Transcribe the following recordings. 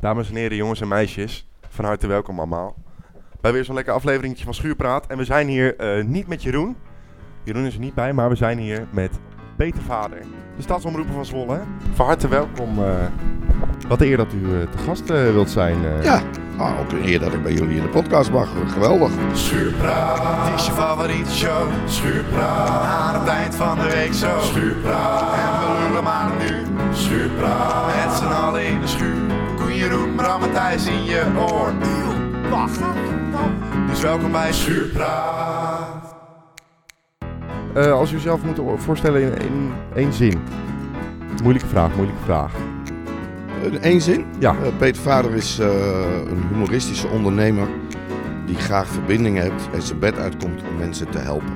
Dames en heren, jongens en meisjes, van harte welkom allemaal. Bij weer zo'n lekker afleveringetje van Schuurpraat. En we zijn hier eh, niet met Jeroen. Jeroen is er niet bij, maar we zijn hier met Peter Vader, de stadsomroeper van Zwolle. Van harte welkom. eh, wat eer dat u eh, te gast eh, wilt zijn. eh. Ja, ah, ook een eer dat ik bij jullie in de podcast mag. Geweldig. Schuurpraat is je favoriete show. Schuurpraat aan het eind van de week zo. Schuurpraat en we lullen maar nu. Schuurpraat met z'n allen in de schuur. Jeroen, Bram en Thijs in je oor. Wacht. Dus welkom bij Schuurpraat. Eh, als u uzelf moet voorstellen in, in één zin. Moeilijke vraag, moeilijke vraag. In één zin. Ja. Eh, Peter Vader is eh, een humoristische ondernemer die graag verbindingen heeft en zijn bed uitkomt om mensen te helpen.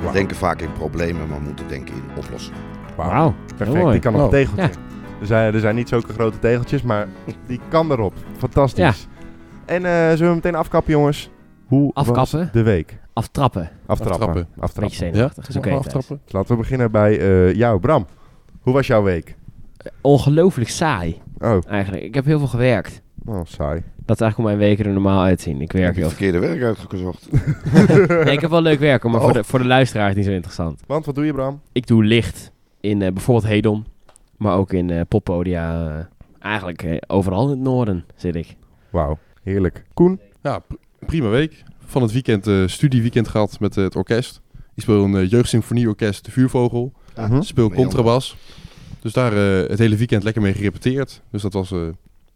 We denken vaak in problemen, maar moeten denken in oplossingen. Wauw. Perfect, die kan Wow. tegeltje. Ja. Er, zijn, er zijn niet zulke grote tegeltjes, maar die kan erop. Fantastisch. En eh, zullen we meteen afkappen, jongens? Hoe Afkappen? was de week? Aftrappen. Aftrappen. Aftrappen. Aftrappen. Beetje zenuwachtig. Is oké. Aftrappen. Laten we beginnen bij eh, jou, Bram. Hoe was jouw week? Ongelooflijk saai, Oh, eigenlijk. Ik heb heel veel gewerkt. oh saai. Dat is eigenlijk hoe mijn weken er normaal uitzien. Ik werk heb het verkeerde werk uitgezocht. Nee, ik heb wel leuk werken, maar Oh. voor, de, voor de luisteraar is het niet zo interessant. Want wat doe je, Bram? Ik doe licht in eh, bijvoorbeeld Hedon, maar ook in eh poppodia. eh, eigenlijk eh, overal in het noorden zit ik. Wauw, heerlijk. Koen? Ja, pr- prima week. Van het weekend eh studieweekend gehad met het orkest. Ik speel een uh, jeugdsymfonieorkest, de Vuurvogel. Ik speel contrabas. Dus daar eh, het hele weekend lekker mee gerepeteerd. Dus dat was, eh,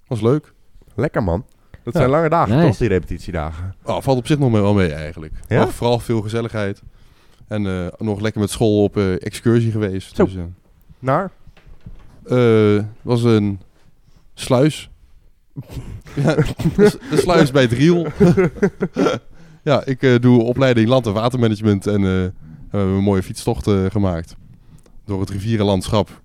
was leuk. Lekker, man. Dat Ja. zijn lange dagen, Nice. toch, die repetitiedagen? Oh, valt op zich nog wel mee eigenlijk. Ja? Maar vooral veel gezelligheid. En eh, nog lekker met school op eh, excursie geweest. Zo. Dus, eh, Naar? Eh, was een sluis. ja, de, de sluis bij het Riel. ja, ik eh, doe opleiding land- en watermanagement en eh, we hebben een mooie fietstocht eh, gemaakt. Door het rivierenlandschap.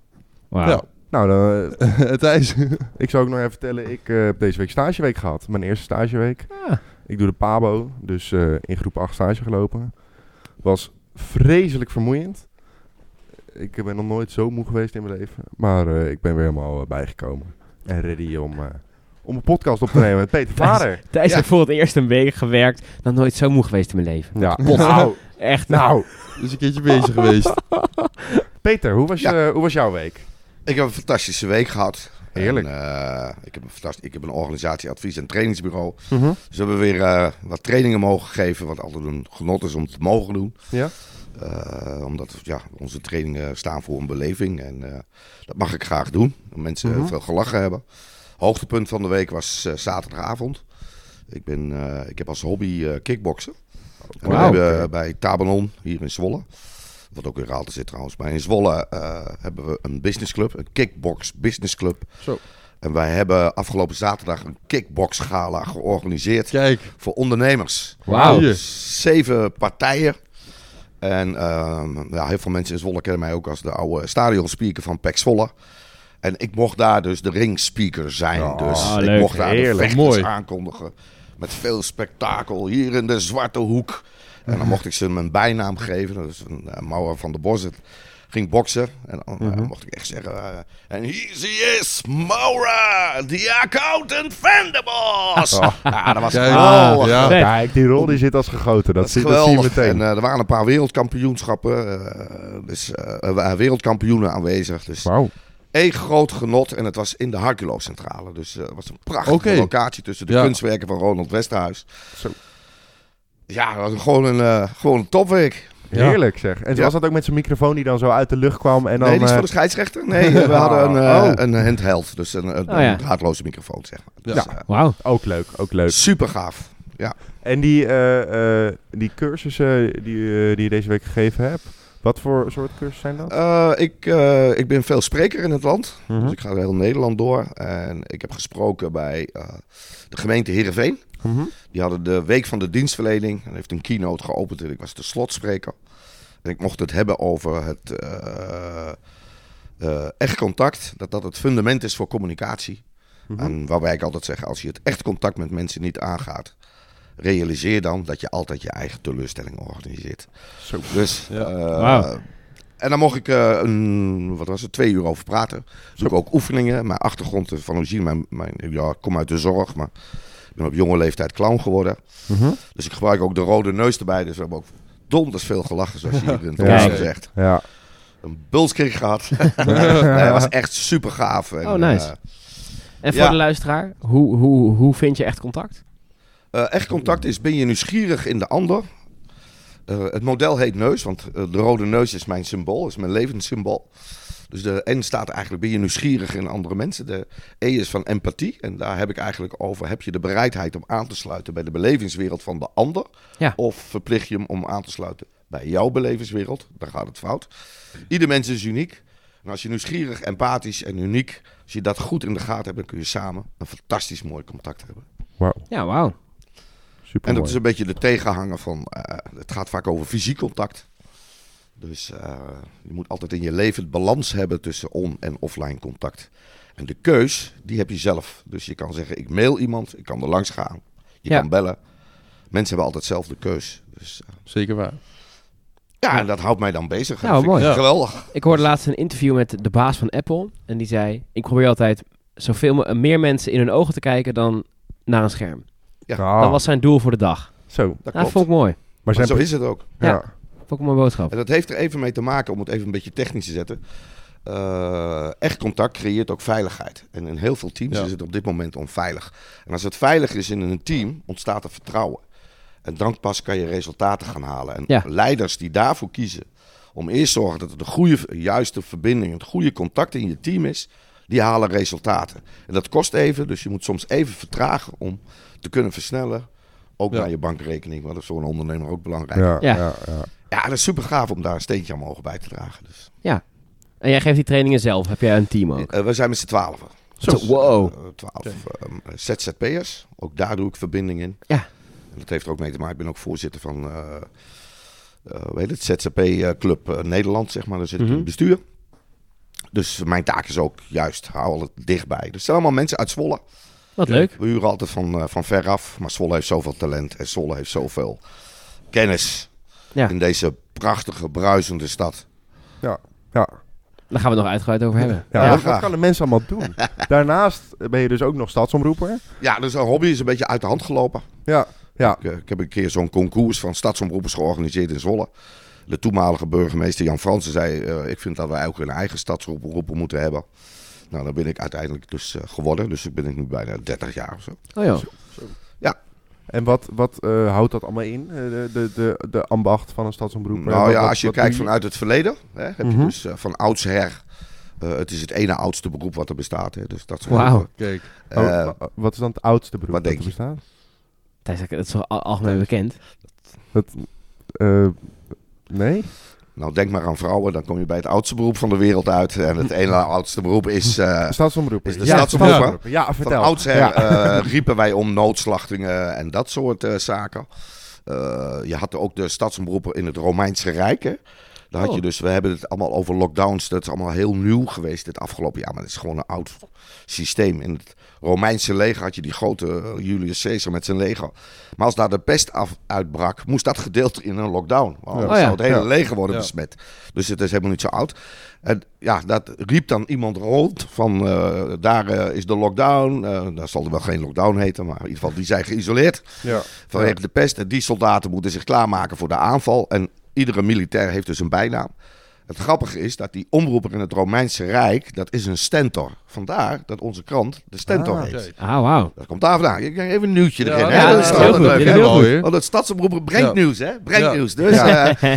Wauw. Ja, Nou, dan, Thijs. ik zou ook nog even vertellen. Ik eh, heb deze week stageweek gehad. Mijn eerste stageweek. Ah, Ik doe de PABO, dus eh, in groep 8 stage gelopen. Was vreselijk vermoeiend. Ik ben nog nooit zo moe geweest in mijn leven. Maar eh, ik ben weer helemaal eh, bijgekomen. En ready om, eh, om een podcast op te nemen met Peter Vader. Thijs Ja. heeft voor het eerst een week gewerkt. Nog nooit zo moe geweest in mijn leven. Ja, nou, Echt. nou. Dus een keertje bezig geweest. Peter, hoe was, je, hoe was jouw week? Ik heb een fantastische week gehad. Heerlijk. En, eh, ik, heb een fantastisch, ik heb een organisatie, advies- en trainingsbureau. Mhm. Dus we hebben weer wat trainingen mogen geven, wat altijd een genot is om te mogen doen. Ja? Eh, omdat ja, onze trainingen staan voor een beleving en eh, dat mag ik graag doen. Dat mensen Mhm. veel gelachen hebben. Hoogtepunt van de week was eh, zaterdagavond. Ik, ben, ik heb als hobby kickboksen. En we hebben bij Tabanon hier in Zwolle, wat ook in Raalte zit trouwens, maar in Zwolle hebben we een businessclub, een kickbox businessclub. Zo. En wij hebben afgelopen zaterdag een kickbox gala georganiseerd Kijk. voor ondernemers. Wauw. Zeven partijen. En ehm, ja, heel veel mensen in Zwolle kennen mij ook als de oude stadionspeaker van PEC Zwolle. En ik mocht daar dus de ringspeaker zijn. Oh, dus ik mocht daar Heerlijk. de vechters Mooi. aankondigen. Met veel spektakel. Hier in de Zwarte Hoek. En dan mocht ik ze mijn bijnaam geven. Dat is een uh, Mauer van de Bos. Ging boksen. En dan eh, mocht ik echt zeggen... eh, En hier is, Maura, the accountant van de Bos. Ja, dat was Kijk. geweldig. Ja. Kijk, die rol die zit als gegoten. Dat, zie, dat zie je meteen. En eh, er waren een paar wereldkampioenschappen. eh, dus waren wereldkampioenen aanwezig. Dus Wauw. één groot genot. En het was in de Harkulo-centrale. Dus eh, het was een prachtige locatie tussen de Ja. kunstwerken van Ronald Westerhuis. Zo. Ja, dat was gewoon een, gewoon een topweek. Ja. Heerlijk zeg. En Ja. was dat ook met zijn microfoon die dan zo uit de lucht kwam? En dan, nee, die is eh, voor de scheidsrechter. Nee, we hadden een, eh, Oh. een handheld. Dus een, een, Oh, ja. een draadloze microfoon, zeg maar. Ja. Dus, eh, Wauw. Ook leuk, ook leuk. super gaaf. En die, eh, eh, die cursussen die, die je deze week gegeven hebt, wat voor soort cursussen zijn dat? Eh, ik, eh, ik ben veel spreker in het land. Mhm. Dus ik ga heel Nederland door. En ik heb gesproken bij eh, de gemeente Heerenveen. Mhm. Die hadden de Week van de Dienstverlening. En heeft een keynote geopend en ik was de slotspreker. En ik mocht het hebben over het echt contact. Dat dat het fundament is voor communicatie. Mhm. En waarbij ik altijd zeg, als je het echt contact met mensen niet aangaat... realiseer dan dat je altijd je eigen teleurstelling organiseert. Zo. Dus Ja. eh. En dan mocht ik eh, een, wat was het, twee uur over praten. Doe ik ook oefeningen. Mijn achtergrond van origine, mijn, mijn, ja, ik kom uit de zorg, maar ik ben op jonge leeftijd clown geworden. Mhm. Dus ik gebruik ook de rode neus erbij. Dus we hebben ook donders veel gelachen, zoals je hier in het Ja. ja. zegt. Ja. Een bulskick gehad. nee, dat was echt super gaaf. En, Oh, nice. eh, En voor Ja. de luisteraar, hoe, hoe, hoe vind je echt contact? Eh, echt contact is, ben je nieuwsgierig in de ander? Eh, het model heet neus, want eh, de rode neus is mijn symbool, is mijn levenssymbool. Dus de N staat eigenlijk, ben je nieuwsgierig in andere mensen. De E is van empathie. En daar heb ik eigenlijk over, heb je de bereidheid om aan te sluiten bij de belevingswereld van de ander? Ja. Of verplicht je hem om aan te sluiten bij jouw belevingswereld? Dan gaat het fout. Ieder mens is uniek. En als je nieuwsgierig, empathisch en uniek, als je dat goed in de gaten hebt, dan kun je samen een fantastisch mooi contact hebben. Wauw. Ja, wauw. Super En dat is een beetje de tegenhanger van. eh, het gaat vaak over fysiek contact. Dus eh, je moet altijd in je leven het balans hebben tussen on- en offline contact. En de keus, die heb je zelf. Dus je kan zeggen: ik mail iemand, ik kan er langs gaan, je Ja. kan bellen. Mensen hebben altijd zelf de keus. Dus, eh, Zeker waar. ja, en dat houdt mij dan bezig. Ik mooi. Ja. Geweldig. Ik hoorde laatst een interview met de baas van Apple. En die zei, ik probeer altijd zoveel meer mensen in hun ogen te kijken dan naar een scherm. Ja, Ah, Dat was zijn doel voor de dag. Zo. Dat dat klopt. vond ik mooi. Maar Maar zijn zo is het ook. ja. Ja. Vond ik een mooie boodschap. En dat heeft er even mee te maken, om het even een beetje technisch te zetten. Eh, echt contact creëert ook veiligheid. En in heel veel teams Ja. is het op dit moment onveilig. En als het veilig is in een team, ontstaat er vertrouwen. En dan pas kan je resultaten gaan halen. En Ja. leiders die daarvoor kiezen, om eerst zorgen dat er de goede, juiste verbinding, het goede contact in je team is, die halen resultaten. En dat kost even, dus je moet soms even vertragen om te kunnen versnellen. Ook Ja. naar je bankrekening, want dat is voor een ondernemer ook belangrijk. Ja, Ja. ja. Ja, Ja, dat is super gaaf om daar een steentje aan mogen bij te dragen. Dus. En jij geeft die trainingen zelf. Heb jij een team ook? Eh, we zijn met z'n twaalfen. Zo, wow. Eh, Twaalf ehm, ZZP'ers. Ook daar doe ik verbinding in. Ja. En dat heeft er ook mee te maken. Ik ben ook voorzitter van eh eh, hoe heet het? ZZP-club eh, Nederland, zeg maar. Daar zit ik in Mhm. het bestuur. Dus mijn taak is ook juist, hou het dichtbij. Er zijn allemaal mensen uit Zwolle. Wat leuk. We huren altijd van, eh, van ver af. Maar Zwolle heeft zoveel talent en Zwolle heeft zoveel kennis Ja. in deze prachtige, bruisende stad. ja. ja. Daar gaan we het nog uitgebreid over hebben. Ja, wat kan de mensen allemaal doen? Daarnaast ben je dus ook nog stadsomroeper. Ja, dus een hobby is een beetje uit de hand gelopen. Ja, ja. Ik, eh, ik heb een keer zo'n concours van stadsomroepers georganiseerd in Zwolle. De toenmalige burgemeester Jan Fransen zei: eh, Ik vind dat wij ook een eigen stadsomroeper moeten hebben. Nou, daar ben ik uiteindelijk dus eh, geworden. Dus ik ben ik nu bijna 30 jaar of zo. Oh ja. En wat, wat eh, houdt dat allemaal in, de, de, de, de ambacht van een stadsomroeper? Nou Wat- ja, wat- als je wat kijkt vanuit het verleden, hè, heb Mhm. je dus eh, van oudsher. eh, het is het ene oudste beroep wat er bestaat. Hè, dus dat Wauw. Kijk. Oh, Eh, wa- wat is dan het oudste beroep wat dat denk er je? bestaat? Dat is toch al- algemeen bekend? Dat, eh, nee? nou, denk maar aan vrouwen, dan kom je bij het oudste beroep van de wereld uit. En het ene oudste beroep is. is de Ja. Ja, Van vertel. oudsher Ja. eh, riepen wij om noodslachtingen en dat soort eh, zaken. Je had ook de stadsomroepen in het Romeinse Rijk. Hè? Daar had Oh. je dus, we hebben het allemaal over lockdowns. Dat is allemaal heel nieuw geweest dit afgelopen jaar. Maar het is gewoon een oud systeem. In het Romeinse leger had je die grote eh, Julius Caesar met zijn leger. Maar als daar de pest af, uitbrak, moest dat gedeeld in een lockdown. Want anders Oh ja. zou het hele Ja. leger worden Ja. besmet. Dus het is helemaal niet zo oud. En ja, dat riep dan iemand rond van eh, daar eh, is de lockdown. Eh daar zal er wel geen lockdown heten, maar in ieder geval die zijn geïsoleerd Ja. vanwege de pest. En die soldaten moeten zich klaarmaken voor de aanval. En iedere militair heeft dus een bijnaam. Het grappige is dat die omroeper in het Romeinse Rijk, dat is een stentor. Vandaar dat onze krant de stentor Ah, heet. Ah, wauw. Dat komt daar vandaan. Ik Even een nieuwtje erin. ja, hè? dat is heel goed. heel. Want het stadsomroep brengt Ja. nieuws, hè? Brengt Ja. nieuws. Dus eh,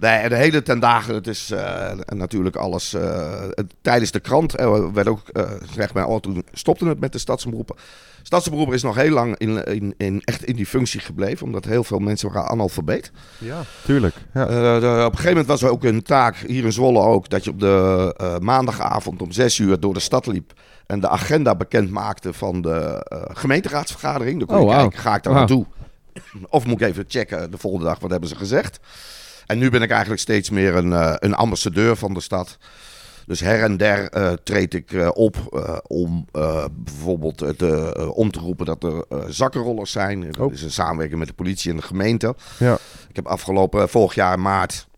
nee, de hele ten dagen, het is eh, natuurlijk alles. eh, tijdens de krant eh, werd ook, eh zeg maar, oh, toen stopte het met de stadsomroepen. Stadsomroeper is nog heel lang in, in, in, echt in die functie gebleven, omdat heel veel mensen waren analfabeet. ja, tuurlijk. Ja. Eh, de- op een gegeven moment was er ook een taak, hier in Zwolle ook, dat je op de eh, maandagavond om zes uur door de stad liep en de agenda bekend maakte van de eh, gemeenteraadsvergadering. Dan kon Oh, je wauw. kijken, ga ik daar naartoe? Of moet ik even checken de volgende dag, wat hebben ze gezegd? En nu ben ik eigenlijk steeds meer een, eh, een ambassadeur van de stad. Dus her en der eh, treed ik op om bijvoorbeeld om te roepen dat er zakkenrollers zijn. Dat Oh. is een samenwerking met de politie en de gemeente. Ja. Ik heb afgelopen vorig jaar in maart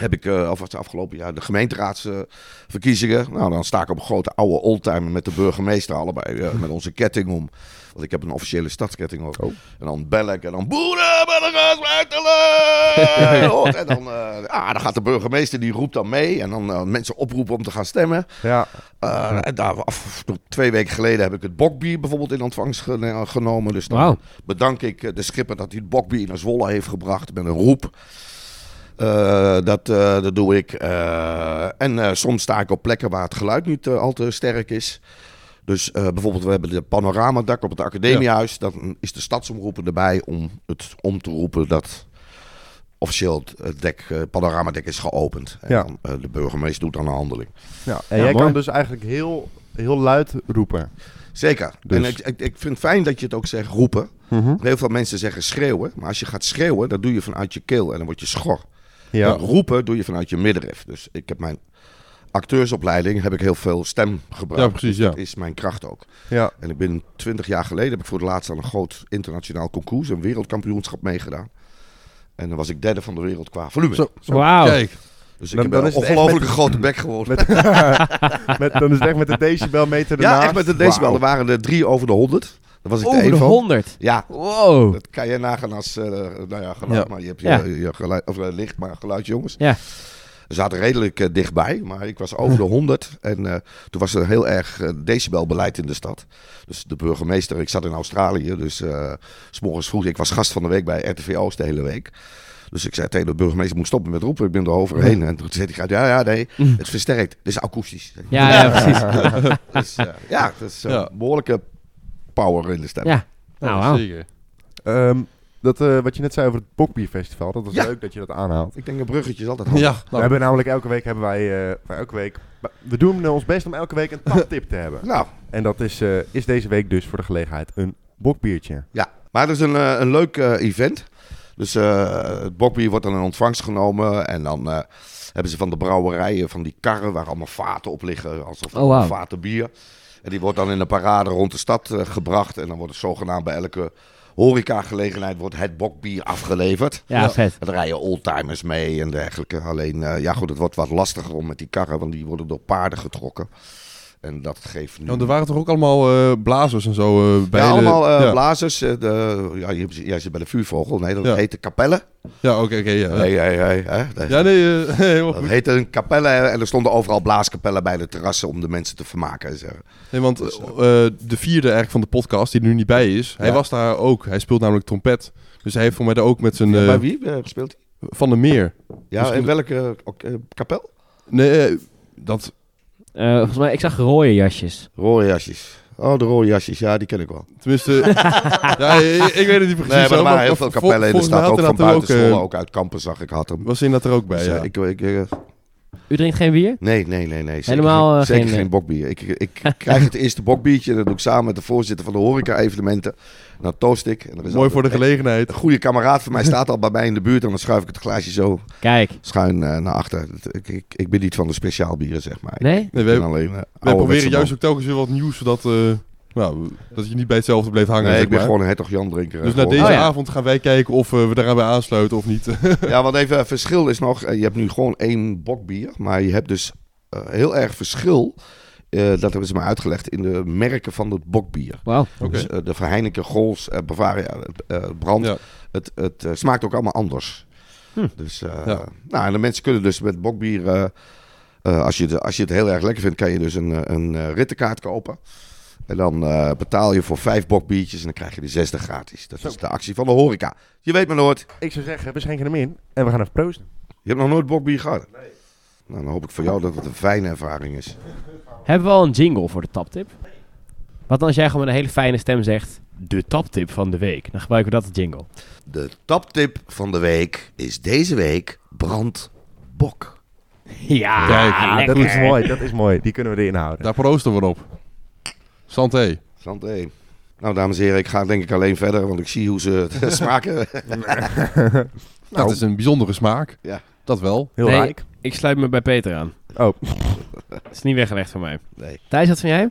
heb ik, of was het afgelopen jaar, de gemeenteraadsverkiezingen. nou, dan sta ik op een grote oude oldtimer met de burgemeester allebei, eh, met onze ketting om. Want ik heb een officiële stadsketting ook. Oh. En dan bel ik en dan boeren, burgers, buitelen! en dan, eh, ah, dan gaat de burgemeester, die roept dan mee. En dan eh, mensen oproepen om te gaan stemmen. Ja, en daar, af, twee weken geleden heb ik het bokbier bijvoorbeeld in ontvangst genomen. Dus dan bedank ik de schipper dat hij het bokbier naar Zwolle heeft gebracht met een roep. Eh, dat, eh, dat doe ik. Eh, en eh, soms sta ik op plekken waar het geluid niet al te sterk is. Dus eh, bijvoorbeeld, we hebben de panoramadak op het academiehuis. Dan is de stadsomroepen erbij om het om te roepen dat officieel het- dek, eh, panoramadek is geopend. En Ja. dan, de burgemeester doet dan een handeling. ja. En Ja, jij mooi. kan dus eigenlijk heel, heel luid roepen. Zeker. Dus- En ik, ik, ik vind het fijn dat je het ook zegt roepen. Heel veel mensen zeggen schreeuwen. Maar als je gaat schreeuwen, dat doe je vanuit je keel en dan word je schor. Ja, En roepen doe je vanuit je middenrif. Dus ik heb mijn acteursopleiding, heb ik heel veel stem gebruikt. Ja, precies, Dus dat ja. is mijn kracht ook. ja. En ik ben twintig jaar geleden, heb ik voor het laatst aan een groot internationaal concours, een wereldkampioenschap meegedaan. En dan was ik derde van de wereld qua volume. Zo, Wauw. Kijk, Dus ik Dan- heb dan een met- grote bek geworden. Met, met, dan is het echt met de decibelmeter ja, ernaast. echt met de decibel. Er waren er drie over de honderd. Was ik Over de de een van. 100. Ja, Wow. Dat kan je nagaan als, eh, nou ja, geluid, Ja. maar je hebt je, Ja. je geluid, of eh, licht, maar geluidsjongens. Ja. We zaten redelijk eh, dichtbij, maar ik was over de 100 en toen was er heel erg decibelbeleid in de stad. Dus de burgemeester, ik zat in Australië, dus s morgens vroeg, ik was gast van de week bij RTV Oost de hele week. Dus ik zei tegen de burgemeester, moet stoppen met roepen, ik ben er overheen. En toen zei hij, ja, ja, nee, het versterkt, het is akoestisch. Ja, ja, precies. Dus, ja, dat is een behoorlijke power in de stem. Ja. Nou, Ja, zeker. Ehm, dat, eh, wat je net zei over het Bokbierfestival, dat was Ja. leuk dat je dat aanhaalt. Ik denk een bruggetje is altijd handig. Ja, we nou, hebben namelijk elke week hebben wij, eh, elke week, we doen ons best om elke week een taptip te hebben. Nou, En dat is, eh, is deze week dus voor de gelegenheid een bokbiertje. Ja, maar het is een, eh, een leuk eh, event. Dus eh, het bokbier wordt dan in ontvangst genomen. En dan eh, hebben ze van de brouwerijen van die karren waar allemaal vaten op liggen. Alsof Oh, wauw. vaten bier. En die wordt dan in een parade rond de stad eh, gebracht. En dan wordt het zogenaamd bij elke horecagelegenheid wordt het bokbier afgeleverd. Ja, Ja. vet. Er rijden oldtimers mee en dergelijke. Alleen, eh, ja goed, het wordt wat lastiger om met die karren, want die worden door paarden getrokken. En dat geeft nu... Ja, want er waren toch ook allemaal eh, blazers en zo eh, bij ja, de- allemaal eh, ja. blazers. eh, de, ja, je, jij zit bij de vuurvogel. Nee, dat Ja. heet de kapelle. Ja, oké, oké. ja. Nee, hey, hey, hè? Dat- Ja, nee, helemaal Dat goed. heette een kapelle en er stonden overal blaaskapellen bij de terrassen om de mensen te vermaken. en zo. Nee, want Dus, de vierde eigenlijk van de podcast, die nu niet bij is, hij was daar ook. Hij speelt namelijk trompet. Dus hij heeft voor mij daar ook met zijn... Bij wie speelt hij? Van der Meer. Ja, in welke kapel? Nee, dat... Eh, volgens mij, ik zag rode jasjes. Rode jasjes. Oh, de rode jasjes. Ja, die ken ik wel. Tenminste... ja, ik, ik weet het niet precies. Nee, maar er waren heel veel kapellen in de stad. Ook van buiten ook, eh, Zwolle, ook uit Kampen zag ik had hem. Was in dat er ook bij, Dus, ja. eh, ik, ik, eh, U drinkt geen bier? nee, nee, nee, nee. Zeker Helemaal, geen, eh, zeker geen, geen, eh, bokbier. Ik, ik krijg het eerste bokbiertje dat doe ik samen met de voorzitter van de horeca-evenementen. En dan toast ik. En er is Mooi voor de gelegenheid. Een goede kameraad van mij staat al bij mij in de buurt en dan schuif ik het glaasje zo Kijk. schuin eh, naar achter. Ik, ik, ik ben niet van de speciaal bieren, zeg maar. Nee? Nee, we, alleen uh, we proberen juist ook telkens weer wat nieuws, zodat, eh, nou, dat je niet bij hetzelfde bleeft hangen. Nee, zeg ik ben maar. gewoon een hertog Jan drinker. Dus na deze Oh, ja. avond gaan wij kijken of eh, we daaraan bij aansluiten of niet. Ja, want even verschil is nog, eh, je hebt nu gewoon één bokbier, maar je hebt dus eh, heel erg verschil. eh, dat hebben ze me uitgelegd in de merken van het bokbier. Wauw. Oké. Dus eh, de Verheineken, Gols, eh, Bavaria, eh, Brand, Ja. het, het eh, smaakt ook allemaal anders. Hm. Dus, eh, Ja. nou, en de mensen kunnen dus met bokbier, eh, eh, als, je het, als je het heel erg lekker vindt, kan je dus een, eh, een eh, rittenkaart kopen. En dan eh, betaal je voor vijf bokbiertjes en dan krijg je de zesde gratis. Dat is de actie van de horeca. Je weet maar nooit. Ik zou zeggen, we schenken hem in en we gaan even proosten. Je hebt nog nooit bokbier gehad? Nee. Nou, dan hoop ik voor jou dat het een fijne ervaring is. Hebben we al een jingle voor de taptip? Wat dan als jij gewoon met een hele fijne stem zegt... De taptip van de week. Dan gebruiken we dat als jingle. De taptip van de week is deze week brandbok. Ja, Kijk, dat is mooi, dat is mooi. Die kunnen we erin houden. Daar proosten we op. Santé. Santé. Nou, dames en heren, ik ga denk ik alleen verder, want ik zie hoe ze het smaken. Nou, het is een bijzondere smaak. Ja. Dat wel. Heel Nee. rijk. Ik sluit me bij Peter aan. Oh, Dat is niet weggelegd voor mij. Nee. Thijs, wat van jij?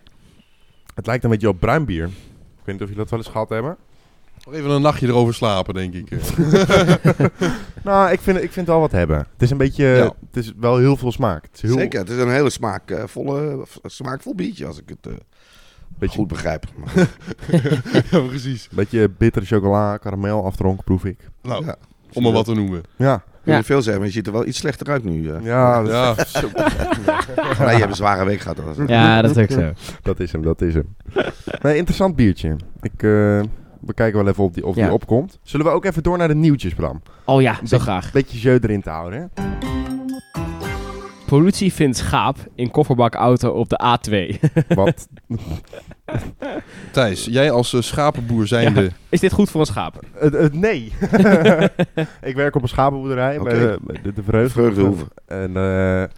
het lijkt een beetje op bruin bier. Ik weet niet of jullie dat wel eens gehad hebben. Nog even een nachtje erover slapen, denk ik. Nou, ik vind, ik vind het wel wat hebben. Het is een beetje, Ja. het is wel heel veel smaak. Het is heel, Zeker, het is een hele smaakvolle, smaakvol biertje als ik het eh, Beetje, goed begrijp. Maar, ja, precies. beetje bittere chocola, karamel afdronken proef ik. Nou, ja. om maar wat te noemen. Ja, Ik wil Ja. veel zeggen, maar je ziet er wel iets slechter uit nu. eh. ja, Ja, Nee, je hebt een zware week gehad. hoor. Ja, dat is ook zo. dat is hem, dat is hem. Nee, interessant biertje. Ik, eh, we kijken wel even of die, of Ja. die opkomt. Zullen we ook even door naar de nieuwtjes, Bram? Oh ja, zo graag. Beetje jeu erin te houden, hè? Politie vindt schaap in kofferbakauto op de A2. Wat? Thijs, jij als eh, schapenboer zijnde... Is dit goed voor een schaap? Nee. ik werk op een schapenboerderij bij, Oké. de, bij de, de Vreugde. Vreugdehoeve. En eh, eh,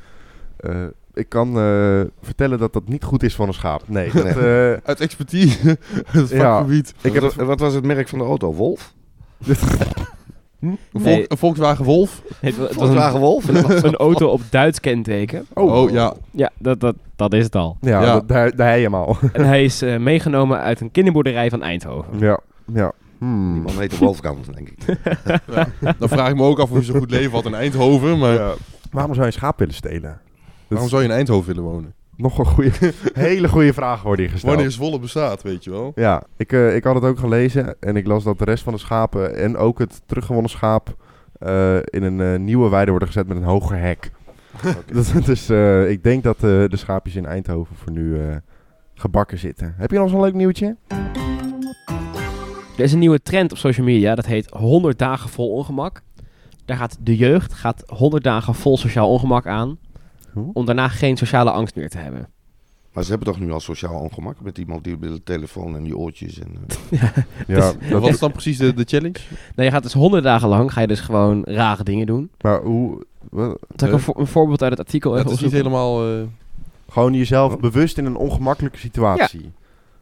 ik kan eh, vertellen dat dat niet goed is voor een schaap. Nee. Dat, eh, Uit expertise, het Ja. vakgebied. ik heb wat was het merk van de auto? Wolf? Nee. Volk- een Volkswagen Wolf. Het, wa- het was Volkswagen een, Wolf? een auto op Duits kenteken. Oh, ja. Ja, dat, dat, dat is het al. ja, Ja. Dat, daar, je hem al. En hij is eh, meegenomen uit een kinderboerderij van Eindhoven. ja, ja. Hmm. Die man heette Wolfgang, denk ik. Dan vraag ik me ook af of je zo goed leven had in Eindhoven. Maar Ja. Waarom zou je een schaap willen stelen? waarom zou je in Eindhoven willen wonen? Nog een goede, hele goede vraag wordt hier gesteld. Wanneer Zwolle bestaat, weet je wel. Ja, ik, eh, ik had het ook gelezen en ik las dat de rest van de schapen en ook het teruggewonnen schaap eh, in een eh, nieuwe weide worden gezet met een hoger hek. Dus, dus eh, ik denk dat eh, de schaapjes in Eindhoven voor nu eh, gebakken zitten. Heb je nog zo'n leuk nieuwtje? Er is een nieuwe trend op social media, dat heet 100 dagen vol ongemak. Daar gaat de jeugd gaat 100 dagen vol sociaal ongemak aan? Om daarna geen sociale angst meer te hebben. Maar ze hebben toch nu al sociaal ongemak met iemand die de telefoon en die oortjes. En, eh, Ja, wat is dan precies de, de challenge? Nou, je gaat dus 100 dagen lang, ga je dus gewoon rare dingen doen. maar hoe... wat- Zal ik een, voor- een voorbeeld uit het artikel Het even is niet helemaal... eh, gewoon jezelf bewust in een ongemakkelijke situatie.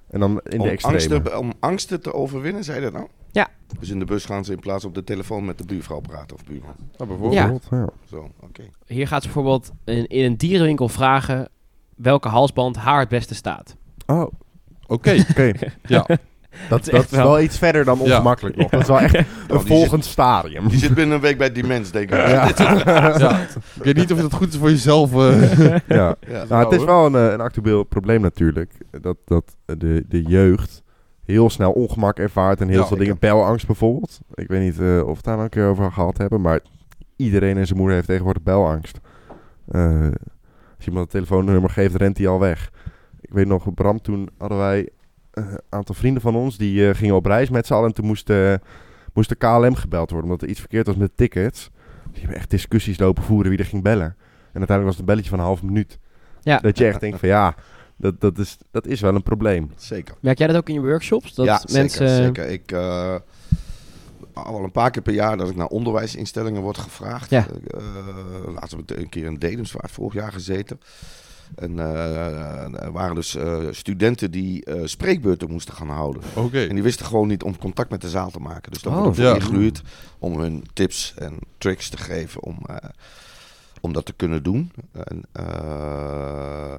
En dan in de om, extreme. angsten, om angsten te overwinnen, zei je dat nou? Ja. Dus in de bus gaan ze in plaats op de telefoon met de buurvrouw praten of buurman. nou, bijvoorbeeld. Ja. Ja. Zo, oké. Hier gaat ze bijvoorbeeld in, in een dierenwinkel vragen welke halsband haar het beste staat. Oh, Oké, oké. ja. Dat, is dat is wel wel- iets verder dan Ja. ongemakkelijk nog. Dat is wel echt een die volgend stadium. Die zit binnen een week bij die mens, denk ik. Ja. ja. Ik weet niet of dat goed is voor jezelf. eh. ja. Ja. Nou, het is wel een, eh, een actueel probleem natuurlijk. Dat, dat de, de jeugd heel snel ongemak ervaart en heel Ja, veel dingen. Bijlangst bijvoorbeeld. Ik weet niet eh, of we het daar nou een keer over gehad hebben. Maar iedereen en zijn moeder heeft tegenwoordig bijlangst. Eh, als je iemand een telefoonnummer geeft, rent hij al weg. Ik weet nog, Bram, toen hadden wij een aantal vrienden van ons. Die eh, gingen op reis met z'n allen. En toen moest, eh, moest de KLM gebeld worden. Omdat er iets verkeerd was met de tickets. Die hebben echt discussies lopen voeren wie er ging bellen. En uiteindelijk was het een belletje van een half minuut. Ja. Dat je echt denkt van ja, dat, dat, is, dat is wel een probleem. Zeker. Merk jij dat ook in je workshops? Dat ja, mensen... zeker, zeker. Ik, eh, al een paar keer per jaar dat ik naar onderwijsinstellingen word gevraagd. Ja. Eh, laatst heb ik een keer in Dedemsvaart vorig jaar gezeten. En eh, er waren dus eh, studenten die eh, spreekbeurten moesten gaan houden. Oké. En die wisten gewoon niet om contact met de zaal te maken. Dus daar Oh. wordt Ja. ingehuurd om hun tips en tricks te geven om, eh, om dat te kunnen doen. En, eh,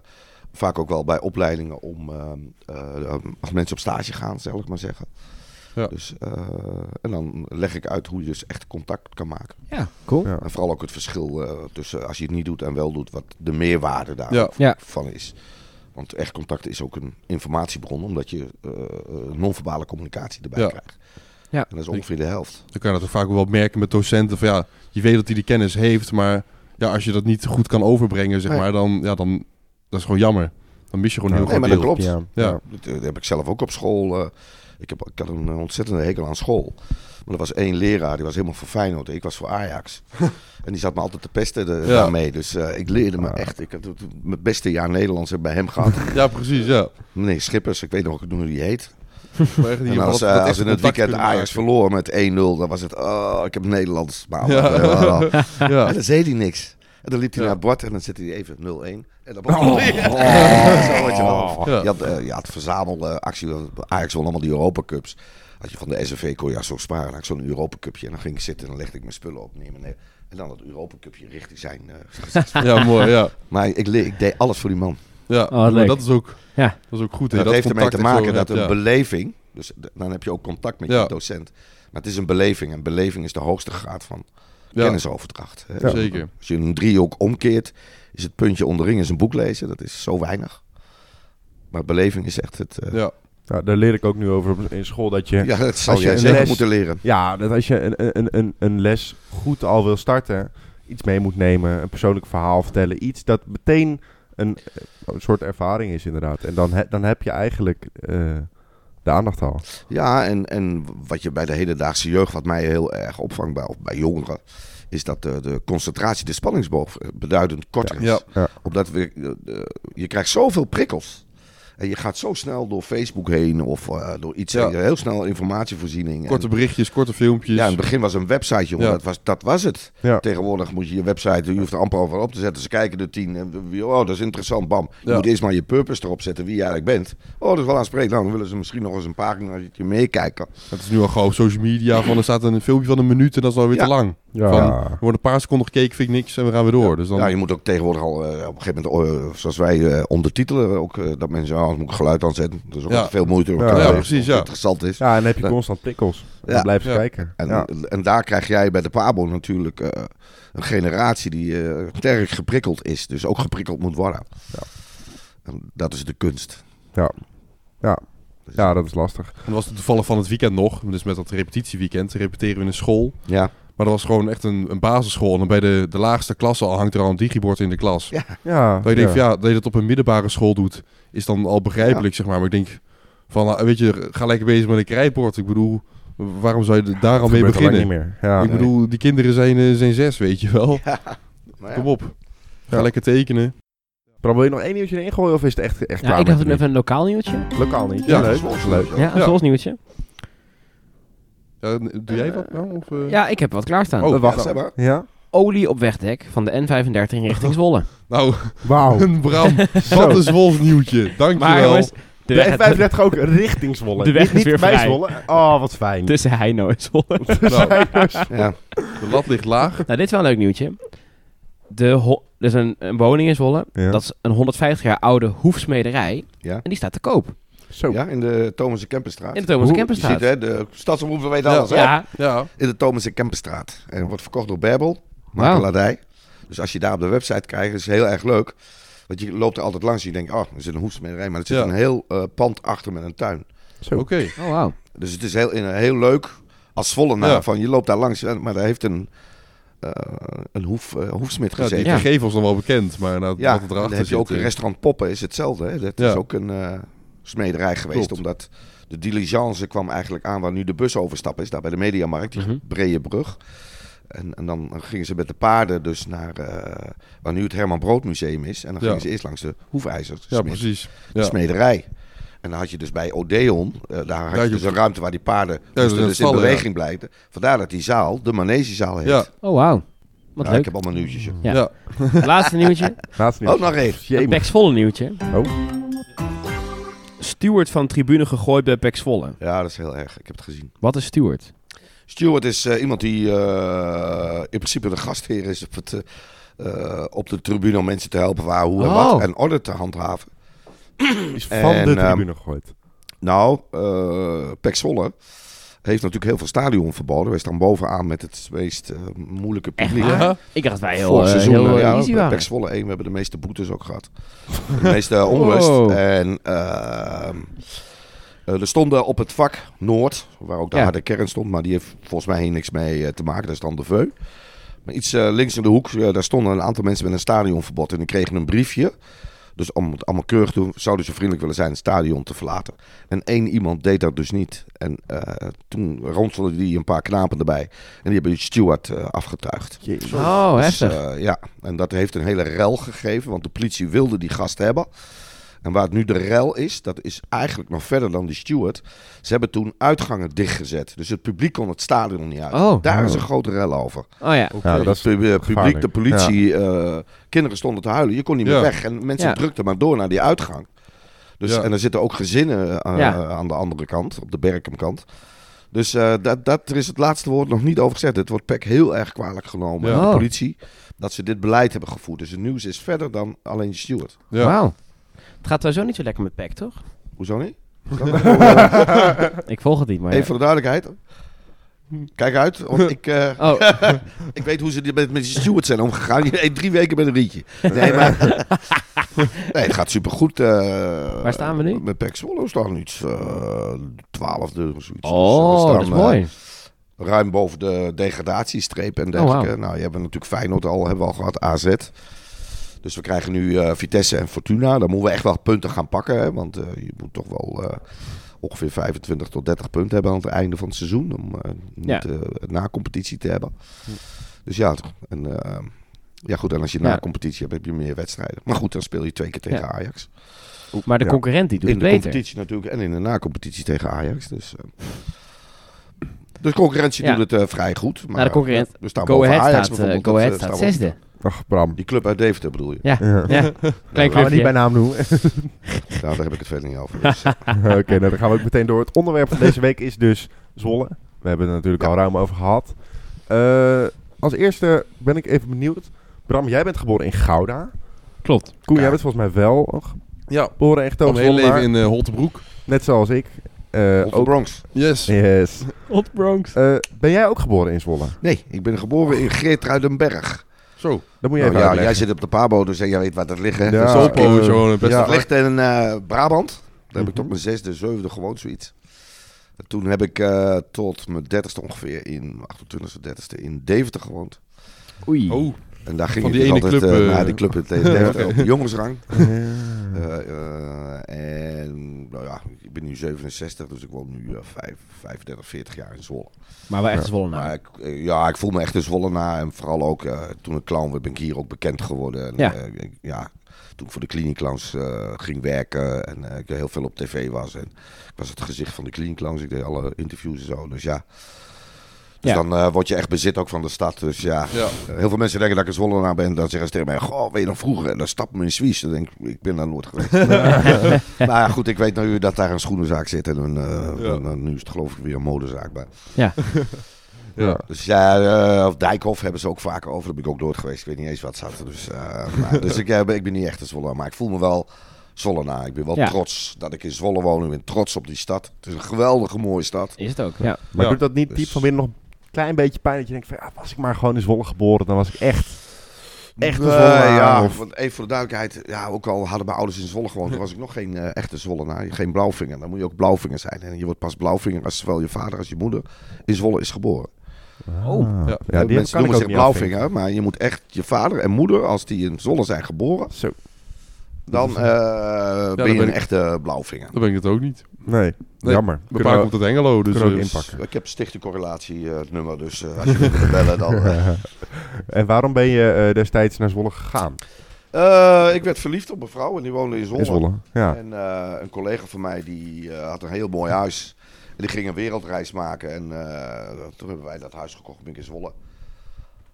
vaak ook wel bij opleidingen om eh, eh, als mensen op stage gaan, zal ik maar zeggen. Ja. Dus, eh, en dan leg ik uit hoe je dus echt contact kan maken. Ja, cool. Ja. En vooral ook het verschil eh, tussen als je het niet doet en wel doet, wat de meerwaarde daarvan Ja. is. Want echt contact is ook een informatiebron, omdat je eh, eh, non-verbale communicatie erbij Ja. krijgt. Ja. En dat is ongeveer de helft. Dan kan je dat ook vaak ook wel merken met docenten. Van ja, je weet dat hij die kennis heeft, maar ja, als je dat niet goed kan overbrengen, zeg Nee. maar, dan, ja, dan dat is gewoon jammer. Dan mis je gewoon heel Nee, groot maar dat deel. klopt. Ja. Ja. Dat, dat heb ik zelf ook op school. eh, ik, heb, ik had een eh, ontzettende hekel aan school. Maar er was één leraar, die was helemaal voor Feyenoord. Ik was voor Ajax. en die zat me altijd te pesten de, Ja. daarmee. Dus eh, ik leerde me echt. Ik het, mijn beste jaar Nederlands heb bij hem gehad. Ja, precies, ja. Meneer Schippers, ik weet nog hoe die heet. En als, eh, als in het weekend Ajax verloor met 1-0, dan was het, oh, ik heb Nederlands. Maar, Ja. Ja. En dan zei hij niks. En dan liep hij naar het bord en dan zette hij even 0-1. En dan begon. Zo had je wel. Ja. Je had, eh, je had verzamelactie. Ajax won allemaal die Europa Cups. Had je van de SNV kon je ja, zo sparen. Had ik zo'n Europa Cupje. En dan ging ik zitten en dan legde ik mijn spullen op neer. neer. En dan dat Europa Cupje richting zijn. eh, ja, mooi, ja. maar ik, ik deed alles voor die man. Ja, wat maar dat is ook, Ja. dat is ook goed. dat, heeft ermee te maken dat hebt, een ja. beleving Dus dan heb je ook contact met Ja. je docent. Maar het is een beleving. En beleving is de hoogste graad van Ja, kennisoverdracht. zeker. Als je een driehoek omkeert, is het puntje onderin is een boek lezen. Dat is zo weinig. Maar beleving is echt het... eh, Ja. Ja, daar leer ik ook nu over op- in school dat je... ja, dat zou als je jij een zeker les- moeten leren. Ja, dat als je een, een, een, een les goed al wil starten, iets mee moet nemen, een persoonlijk verhaal vertellen, iets dat meteen een, eh, een soort ervaring is inderdaad. En dan, he- dan heb je eigenlijk eh, de aandacht al. Ja, en, en wat je bij de hedendaagse jeugd, wat mij heel erg opvangt bij, of bij jongeren, is dat de, de concentratie, de spanningsboog eh, beduidend korter is. Ja. Ja. Omdat we, eh, je krijgt zoveel prikkels. En je gaat zo snel door Facebook heen of eh, door iets Ja. Heel snel informatievoorziening. En- Korte berichtjes, korte filmpjes. ja, in het begin was een website, jongen. Ja. Dat, was, dat was het. Ja. Tegenwoordig moet je je website, je hoeft er amper over op te zetten. Ze kijken er tien. En, oh, dat is interessant. Bam. Je moet eerst maar je purpose erop zetten, wie je eigenlijk bent. Oh, dat is wel aansprekend. Nou, dan willen ze misschien nog eens een paginaatje meekijken. Het is nu al gewoon social media. Van, er staat een filmpje van een minuut en dat is alweer te lang. Ja. Van, er wordt een paar seconden gekeken, vind ik niks en we gaan weer door. Dus dan, Ja, je moet ook tegenwoordig al eh, op een gegeven moment, eh, zoals wij eh, ondertitelen, ook dat mensen, ja, moet ik geluid aanzetten. Dat is ook Ja. veel moeite. om Ja, precies, ja. het interessant is. ja, en dan heb je Ja. constant prikkels. Dan Ja. blijf je Ja. kijken. En, ja. en daar krijg jij bij de Pabo natuurlijk eh, een generatie die eh, sterk geprikkeld is. Dus ook geprikkeld moet worden. Ja. En dat is de kunst. Ja. Ja. ja, dat is lastig. En dat was het toevallig van het weekend nog. Dus met dat repetitieweekend repeteren we in een school. Ja, Maar dat was gewoon echt een, een basisschool. En bij de, de laagste klasse al hangt er al een digibord in de klas. Ja. Ja, Dat je denkt ja, dat je dat op een middelbare school doet, is dan al begrijpelijk, zeg maar. Maar ik denk van, nou, weet je, ga lekker bezig met een krijtbord. Ik bedoel, waarom zou je daar al mee beginnen? niet meer. Ja. ik bedoel, die kinderen zijn, eh, zijn zes, weet je wel. maar ja. Kom op. Ga Ja. lekker tekenen. Bram, wil je nog één nieuwtje erin gooien of is het echt, echt Ja, klaar ik dacht het even een lokaal nieuwtje. Lokaal niet. Ja, Ja, leuk. dat is leuk. Ja. Een nieuwtje. Ja, doe jij dat nou? Of, eh? Ja, ik heb wat klaarstaan. Oh, Eh, wacht. zeg maar. Ja? Olie op wegdek van de N35 richting Zwolle. Nou, Wauw. een Bram, wat een Zwolf nieuwtje. Maar Dankjewel. jongens, de De weg, F35 ook richting Zwolle. De weg niet, is weer bij vrij. Zwolle. Oh, wat fijn. tussen Heino en Zwolle. Nou, Ja. de lat ligt laag. nou, dit is wel een leuk nieuwtje. De er is een, een woning in Zwolle. Ja. Dat is een 150 jaar oude hoefsmederij. Ja. En die staat te koop. Zo. ja, in de Thomas en Kempenstraat. In de Thomas Je Kempenstraat. ziet hè, de stadsomroep weet Ja. alles. hè? Ja, Ja, In de Thomas en Kempenstraat. En wordt verkocht door Wauw. makelaardij. Dus als je daar op de website kijkt, is het heel erg leuk. Want je loopt er altijd langs en je denkt, oh, er zit een hoefsmederij. Maar er zit Ja. een heel eh, pand achter met een tuin. Zo. oké. oh wauw. Dus het is heel, in- heel leuk als volle na Ja. van je loopt daar langs, maar daar heeft een, eh, een hoef, eh, hoefsmid Ja, die gezeten. Ja. gegeven was dan wel bekend, maar nou, Ja, wat en er dan erachter heb je ook een restaurant Poppen, is hetzelfde. Hè? Dat Ja. is ook een eh, smederij geweest, Klopt. omdat de diligence kwam eigenlijk aan waar nu de bus overstap is, daar bij de Mediamarkt, die Mhm. brede brug. En, en dan gingen ze met de paarden dus naar eh, waar nu het Herman Brood Museum is. En dan Ja. gingen ze eerst langs de hoefijzers, Ja, precies. de Ja. smederij. En dan had je dus bij Odeon, eh, daar had had je je dus een ruimte waar die paarden dus in vallen, beweging blijven. Vandaar dat die zaal de manegezaal heet. Ja. Oh wauw. Wat Ja, leuk. ik heb allemaal nieuwtjes. Ja. Ja. Laatste nieuwtje. Laatste nieuws. Oh, nog één. Een Zwolle nieuwtje. Oh. Steward van tribune gegooid bij Pek Zwolle. Ja, dat is heel erg. Ik heb het gezien. Wat is Steward? Steward is eh, iemand die eh, in principe de gastheer is op, het, eh, op de tribune om mensen te helpen waar, hoe en Oh. wat. En orde te handhaven. Is van En, de ehm, tribune gegooid. Nou, eh Pek Zwolle heeft natuurlijk heel veel stadionverboden. Wij staan bovenaan met het meest eh, moeilijke publiek. Ja. Ik dacht wij heel, Vorig eh, seizoen, heel eh, eh, ja, easy waren. Pek Zwolle 1, we hebben de meeste boetes ook gehad. De meeste onrust. Wow. En ehm, eh, er stonden op het vak Noord, waar ook de Ja. harde kern stond, maar die heeft volgens mij hier niks mee eh, te maken. Dat is dan de Veu. Maar iets eh, links in de hoek, eh, daar stonden een aantal mensen met een stadionverbod. En die kregen een briefje. Dus om het allemaal keurig te doen, zouden ze vriendelijk willen zijn het stadion te verlaten. En één iemand deed dat dus niet. En eh, toen ronselde die een paar knapen erbij. En die hebben Stewart eh, afgetuigd. Jezus. Oh, Dus, heftig. eh, ja, en dat heeft een hele rel gegeven, want de politie wilde die gast hebben. En waar het nu de rel is, dat is eigenlijk nog verder dan die steward. Ze hebben toen uitgangen dichtgezet. Dus het publiek kon het stadion niet uit. Oh. Daar is Oh. een grote rel over. Oh ja. Ja, dat is publiek, de politie, eh, kinderen stonden te huilen. Je kon niet meer Ja. weg. En mensen Ja. drukten maar door naar die uitgang. Dus, Ja. En er zitten ook gezinnen eh, Ja. aan de andere kant, op de Berkham-kant. Dus eh, dat, dat, er is het laatste woord nog niet over gezet. Het wordt PEC heel erg kwalijk genomen. Ja. aan De Oh. politie. Dat ze dit beleid hebben gevoerd. Dus het nieuws is verder dan alleen Stewart. Ja. Wauw. Het gaat sowieso niet zo lekker met Pek, toch? Hoezo niet? Ik volg het niet, maar... Even voor de duidelijkheid. Kijk uit, want ik, eh, Oh, ik weet hoe ze die met, met stewards zijn omgegaan. Je eet drie weken met een rietje. Nee, maar... nee, het gaat supergoed. eh Waar staan we nu? Met Pek Zwolle staan nu iets eh, twaalfde of zoiets. oh Dus we dat is mooi. ruim boven de degradatiestreep en Oh, dergelijke. Nou, je hebt natuurlijk Feyenoord al, hebben we al gehad, AZ. Dus we krijgen nu eh, Vitesse en Fortuna. Dan moeten we echt wel punten gaan pakken. Hè? Want eh, je moet toch wel eh, ongeveer 25 tot 30 punten hebben aan het einde van het seizoen. Om niet Ja. een na-competitie te hebben. Dus ja, en, ja, goed. En als je Ja. na-competitie hebt, heb je meer wedstrijden. Maar goed, dan speel je twee keer tegen Ja. Ajax. Maar de concurrent die doet In het de beter. competitie natuurlijk en in de na-competitie tegen Ajax. Dus, de concurrentie doet het vrij goed. Maar de concurrent... we staan Go boven Ahead Ajax staat, bijvoorbeeld. Go Ahead staat zesde. Ach, Bram. Die club uit Deventer bedoel je? Ja, Ja. ja. Klein Gaan we niet bij naam noemen. Nou, daar heb ik het verder niet over. Dus, Oké, nou, dan gaan we ook meteen door. Het onderwerp van deze week is dus Zwolle. We hebben het er natuurlijk Ja. al ruim over gehad. Eh, als eerste ben ik even benieuwd. Bram, jij bent geboren in Gouda. Klopt. Koen, Ja. jij bent volgens mij wel Ja, geboren mijn hele leven in uh, Holtebroek. Net zoals ik. Eh, ook, Bronx. Yes. yes. Bronx. Eh, ben jij ook geboren in Zwolle? Nee, ik ben geboren in Geertruidenberg. Zo. Dat moet je Nou, even ja, uitleggen. jij zit op de Pabo, dus jij weet waar dat ligt. Hè? Ja, Sopo ik, Sopo eh, gewoon ja. dat ligt in eh, Brabant. Daar heb ik Mhm. tot mijn zesde, zevende gewoond, zoiets. En toen heb ik eh, tot mijn dertigste ongeveer in, 28e, 30ste in Deventer gewoond. Oei. Oh, En daar ging Van ik die dus ene altijd club, eh, eh, naar die club in Deventer op de jongensrang. Eh, eh, en nou ja, ik ben nu 67, dus ik woon nu eh, vijf- 35, 40 jaar in Zwolle. Maar wel echt. Zwolle ik, eh, ja, ik voel me echt een Zwollenaar. En vooral ook eh, toen ik clown werd, ben ik hier ook bekend geworden. En, Ja. ik- ja, toen ik voor de kliniekclowns eh ging werken en eh, ik heel veel op tv was. En ik was het gezicht van de kliniekclowns. Ik deed alle interviews en zo. Dus ja. Dus Ja. dan eh, word je echt bezit ook van de stad. Dus ja, ja. heel veel mensen denken dat ik een Zwollenaar ben. Dan zeggen ze tegen mij, goh, weet je nog vroeger? En dan stap me in Suisse. Dan denk ik, ik ben daar nooit geweest. maar goed, ik weet nu dat daar een schoenenzaak zit. En een, eh, Ja. een- een- nu is het geloof ik weer een modezaak. Maar Ja. Ja. dus ja, eh, of Dijkhoff hebben ze ook vaker over. Daar ben ik ook nooit geweest. Ik weet niet eens wat zat. Dus, eh, maar, dus ik, ben- ik ben niet echt een Zwolle, maar ik voel me wel Zwollenaar. Ik ben wel Ja. trots dat ik in Zwolle woon. Ik ben trots op die stad. Het is een geweldige mooie stad. Is het ook, ja. Maar Ja. doet dat niet Dus- diep van binnen nog klein beetje pijn? Dat je denkt van, ja, was ik maar gewoon in Zwolle geboren, dan was ik echt... Echt een Nee, ja, of- want even voor de duidelijkheid. Ja, ook al hadden mijn ouders in Zwolle gewoond, toen was ik nog geen eh, echte Zwollenaar. Geen blauwvinger. Dan moet je ook blauwvinger zijn. En je wordt pas blauwvinger als zowel je vader als je moeder in Zwolle is geboren. Oh. Ah. Ja. ja, die Mensen kan ik noemen ook zich blauwvinger, maar je moet echt je vader en moeder, als die in Zwolle zijn geboren. Zo, dan eh, ben je ben een ik- echte blauwvinger. Dan ben ik het ook niet. nee, Nee, jammer. Mijn Kunnen pa we- komt uit Engelo, dus... we ook eh, inpakken. Ik heb stichte correlatie eh, het nummer, dus eh, als je me wil bellen dan... en waarom ben je eh, destijds naar Zwolle gegaan? Eh, ik werd verliefd op een vrouw en die woonde in Zwolle. In Zwolle, ja. En eh, een collega van mij die eh, had een heel mooi huis. En die ging een wereldreis maken. En eh, toen hebben wij dat huis gekocht. Ben ik in Zwolle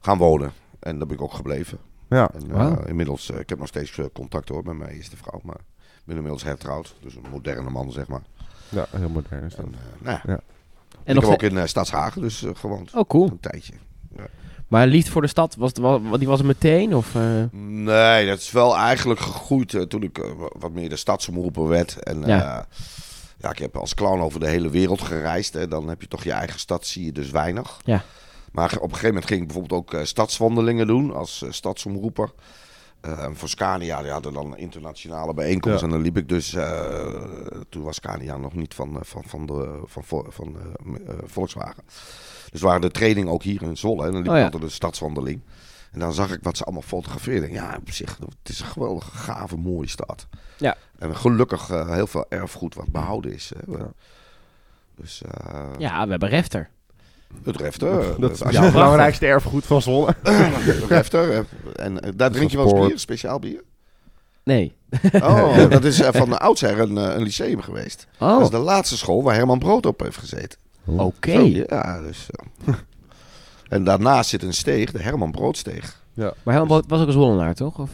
gaan wonen. En daar ben ik ook gebleven. Ja. En, eh, inmiddels, eh, ik heb nog steeds eh, contact hoor met mijn eerste vrouw. Maar ik ben inmiddels hertrouwd. Dus een moderne man zeg maar. Ja, heel modern is dat. En, nou, ja. Ja. En ik nog heb ook in Stadshagen dus gewoond. Oh, cool. Een tijdje. Maar liefde voor de stad, was die was er meteen? Of, eh, Nee, dat is wel eigenlijk gegroeid toen ik wat meer de stadsomroeper werd. En Ja. ja. ja, ik heb als clown over de hele wereld gereisd. Hè. Dan heb je toch je eigen stad, zie je dus weinig. Ja. Maar op een gegeven moment ging ik bijvoorbeeld ook eh, stadswandelingen doen als eh, stadsomroeper. Eh, en voor Scania, die hadden dan een internationale bijeenkomst. Ja. En dan liep ik dus, toen was Scania nog niet van, van, van, de, van, van Volkswagen. Dus waren de training ook hier in Zwolle. En dan liep Oh ik ja. altijd een stadswandeling. En dan zag ik wat ze allemaal fotografeerden. Ja, op zich, het is een geweldige, gave, mooie stad. Ja. En gelukkig heel veel erfgoed wat behouden is. Hè. Dus eh ja, we hebben Refter. Het refter. Dat is ja, het belangrijkste erfgoed van Zwolle. het refter. eh, En eh, daar drink je wel eens bier, speciaal bier. Nee. Oh, dat is eh, van de oudsher een, eh, een lyceum geweest. Dat Oh, is oké. de laatste school waar Herman Brood op heeft gezeten. Zo, ja, dus... eh. en daarnaast zit een steeg, de Herman Broodsteeg. Maar Helmut Brood was ook een Zwollenaar, toch? Of?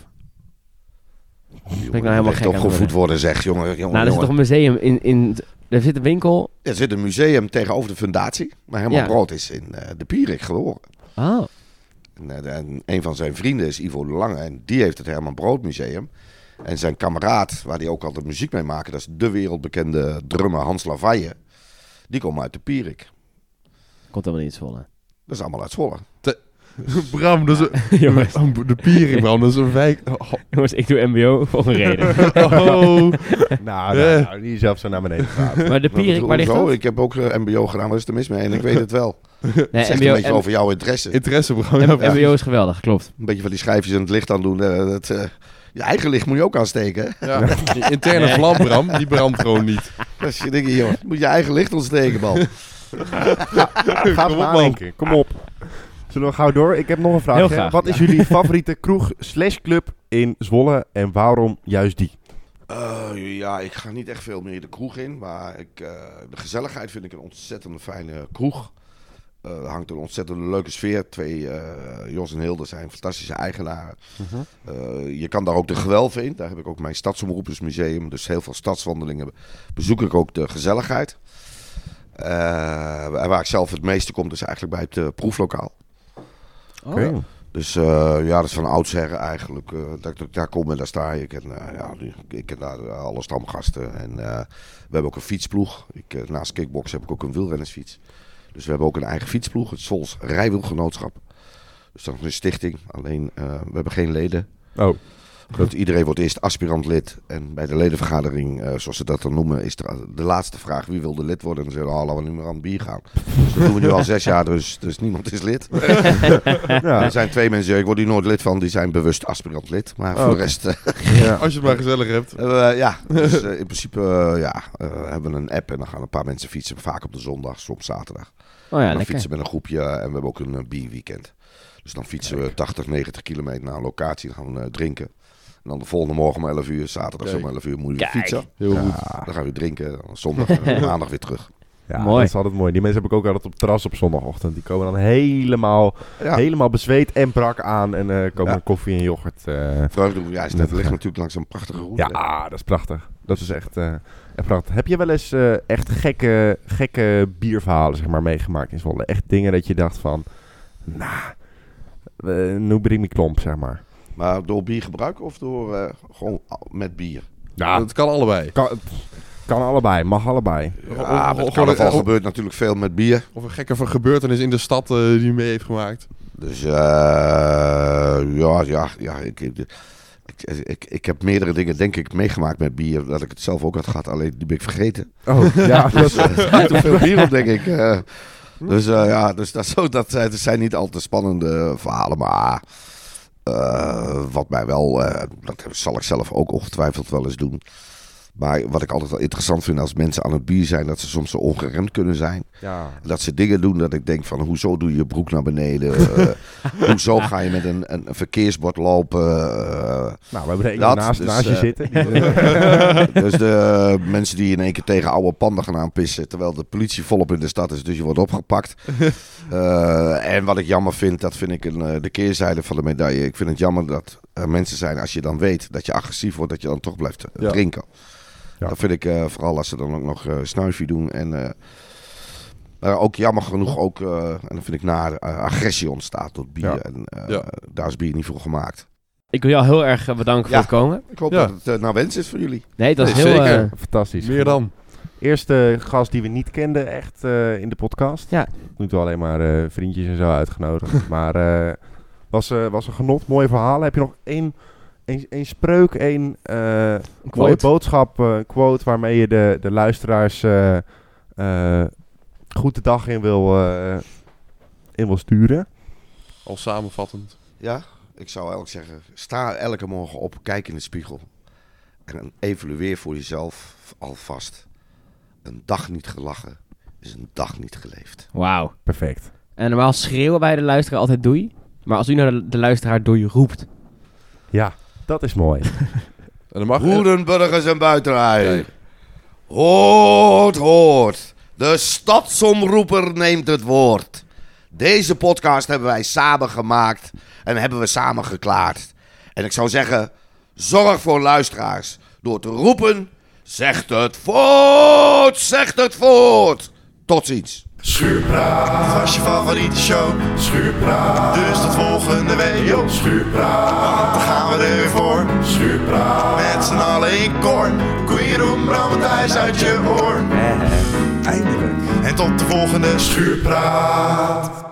Jongen, nou helemaal gek op aan gevoed worden. zeg, jongen. jongen, nou, er zit jongen. toch een museum in, in... Er zit een winkel. Er zit een museum tegenover de fundatie. Maar Herman Ja. Brood is in eh, de Pierik geboren. Oh. En, en een van zijn vrienden is Ivo de Lange. En die heeft het Herman Brood Museum. En zijn kameraad, waar hij ook altijd muziek mee maakt, dat is de wereldbekende drummer Hans Lavaille. Die komen uit de Pierik. Komt helemaal niet Zwolle. Dat is allemaal uit Zwolle. Bram, dat is een, Jongens. de Piering, Bram, dat is een wijk. Oh, Jongens, ik doe mbo voor een reden. oh. Nou, nou, nou, niet zelf zo naar beneden praten. Maar de Pierik, waar ligt dat? Ik heb ook eh, mbo gedaan, wat is er mis mee? En ik weet het wel. Nee, Het zegt MBO, een beetje over jouw interesse. interesse, Bram. Ja, MBO is geweldig, klopt. Een beetje van die schijfjes in het licht aan doen. eh, dat, eh, je eigen licht moet je ook aansteken. ja. Die interne vlam, Bram, die brandt gewoon niet. Als je denkt, joh, moet je eigen licht ontsteken, man. Ga Kom het op, nadenken. Kom op. Zullen we gauw door? Ik heb nog een vraag. Heel graag, Wat is jullie favoriete kroeg slash club in Zwolle en waarom juist die? Eh, ja, ik ga niet echt veel meer de kroeg in. Maar ik, eh, de gezelligheid vind ik een ontzettende fijne kroeg. Eh, er hangt een ontzettend leuke sfeer. Twee, eh, Jos en Hilde zijn fantastische eigenaren. Eh, je kan daar ook de gewelf in. Daar heb ik ook mijn stadsomroepersmuseum. Dus heel veel stadswandelingen bezoek ik ook de gezelligheid. Eh, en waar ik zelf het meeste kom, is eigenlijk bij het Oké. Dus eh, ja, dat is van oudsher eigenlijk. eh, dat, ik daar kom en daar sta je. Ik ken, eh, ja, ik ken daar alle stamgasten. En we hebben ook een fietsploeg. Ik, naast kickbox heb ik ook een wielrennersfiets. Dus we hebben ook een eigen fietsploeg. Het Sols Rijwielgenootschap. Dus dat is een stichting. Alleen, we hebben geen leden. Oh, Dat iedereen wordt eerst aspirant lid. En bij de ledenvergadering, eh, zoals ze dat dan noemen, is er de laatste vraag wie wilde lid worden. En dan zeggen we, oh, laten we nu maar aan het bier gaan. Dus dat doen we nu al zes jaar, dus, dus niemand is lid. ja. Er zijn twee mensen, ik word hier nooit lid van, die zijn bewust aspirant lid. Maar voor de rest, eh, ja. Als je het maar gezellig hebt. eh, ja. Dus in principe, ja, hebben we een app en dan gaan een paar mensen fietsen. Vaak op de zondag, soms zaterdag. Oh ja, en dan lekker. fietsen we met een groepje en we hebben ook een bierweekend. Dus dan fietsen we 80, 90 kilometer naar een locatie, dan gaan we drinken. En dan de volgende morgen om 11 uur, zaterdag Kijk. om 11 uur, moet je weer Kijk. fietsen. Heel goed. Dan gaan we drinken, dan zondag en maandag weer terug. Ja, Mooi. dat is altijd mooi. Die mensen heb ik ook altijd op het terras op zondagochtend. Die komen dan helemaal, Ja. helemaal bezweet en brak aan en eh, komen Ja. koffie en yoghurt. eh. Vreugde, ja, is net, ligt natuurlijk langs een prachtige route. Ja, dat is prachtig. Dat is echt, eh, echt prachtig. Heb je wel eens eh, echt gekke, gekke bierverhalen zeg maar, meegemaakt in Zwolle? Echt dingen dat je dacht van, nou, nah, nu breng ik klomp, zeg maar. Maar door biergebruik of door eh, gewoon met bier? Ja, Dat kan allebei. kan, kan allebei, mag allebei. Ja, Of- met of- carnaval of- gebeurt natuurlijk veel met bier. Of een gekke gebeurtenis in de stad eh, die je mee heeft gemaakt. Dus eh, ja, ja, ja ik, ik, ik, ik, ik heb meerdere dingen denk ik meegemaakt met bier. Dat ik het zelf ook had gehad, alleen die ben ik vergeten. Oh, ja, dat is, Te veel bier op denk ik. dus ja, dus dat, zo, dat, zijn- dat zijn niet al te spannende verhalen. Maar wat mij wel, eh, dat zal ik zelf ook ongetwijfeld wel eens doen. Maar wat ik altijd wel interessant vind als mensen aan het bier zijn, dat ze soms zo ongeremd kunnen zijn. ja. Dat ze dingen doen dat ik denk van hoezo doe je je broek naar beneden? Eh, hoezo ga je met een, een, een verkeersbord lopen? Eh, Nou, we hebben er één Dat, naast, dus, naast je eh, zitten. dus de mensen die in één keer tegen oude panden gaan aanpissen, terwijl de politie volop in de stad is, dus je wordt opgepakt. Eh, en wat ik jammer vind, dat vind ik een, de keerzijde van de medaille. Ik vind het jammer dat mensen zijn, als je dan weet dat je agressief wordt, dat je dan toch blijft eh, Ja. drinken. Ja. Dat vind ik eh, vooral als ze dan ook nog eh snuifje doen. En eh, maar ook jammer genoeg ook, eh, en dan vind ik naar agressie ontstaat tot bier. Ja. En eh, Ja. daar is bier niet voor gemaakt. Ik wil jou heel erg eh, bedanken Ja. voor het komen. Ik hoop Ja. dat het eh, naar wens is voor jullie. Nee, dat is Nee, heel... zeker. eh, Fantastisch. Meer dan. Eerste gast die we niet kenden echt eh, in de podcast. Ja. Nu toe alleen maar eh, vriendjes en zo uitgenodigd. maar eh, was, eh, was een genot. Mooie verhalen. Heb je nog één, één, één spreuk, één eh, mooie quote. boodschap, eh, quote waarmee je de, de luisteraars eh, eh, goed de dag in wil, eh, in wil sturen? Al samenvattend. Ja, ik zou eigenlijk zeggen, sta elke morgen op, kijk in de spiegel. En evalueer voor jezelf alvast. Een dag niet gelachen is een dag niet geleefd. Wauw. Perfect. En normaal schreeuwen wij de luisteraar altijd doei. Maar als u naar de, de luisteraar doei roept. Ja, dat is mooi. En dan mag Goedenburgers en buitenrij. Kijk. Hoort, hoort. De stadsomroeper neemt het woord. Deze podcast hebben wij samen gemaakt en hebben we samen geklaard. En ik zou zeggen, zorg voor luisteraars. Door te roepen, zegt het voort, zegt het voort. Tot ziens. Schuurpraat was je favoriete show. Schuurpraat, dus tot volgende week. Yo, schuurpraat, want dan gaan we er weer voor. Schuurpraat. Met z'n allen in koor. Koeien roem, Bram uit je oor. Eindelijk. En tot de volgende Schuurpraat.